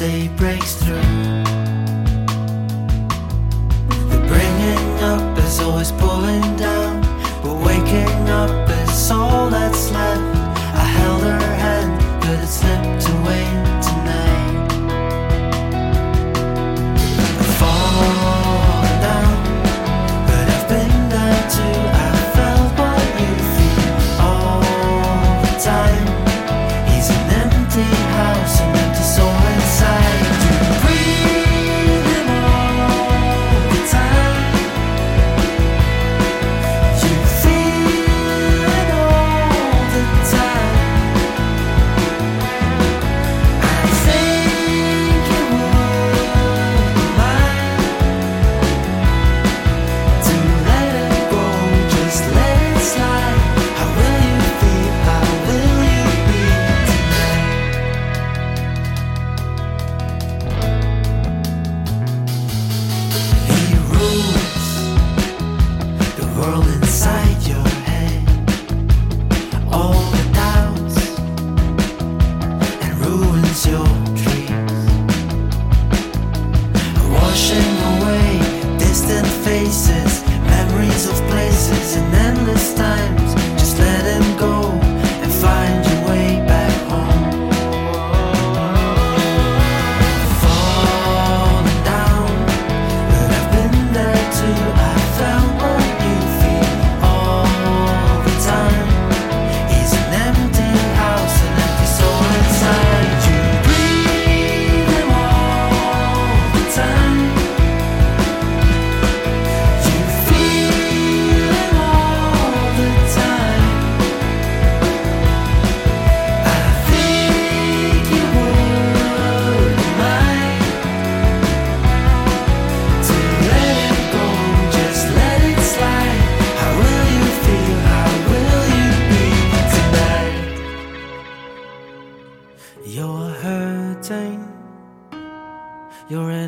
day breaks through. The bringing up is always pulling down, but waking up.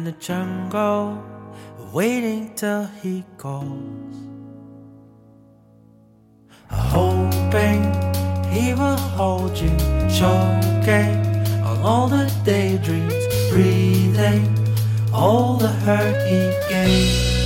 in the jungle, waiting till he calls. Hoping he will hold you, choking on all the daydreams, breathing all the hurt he gave.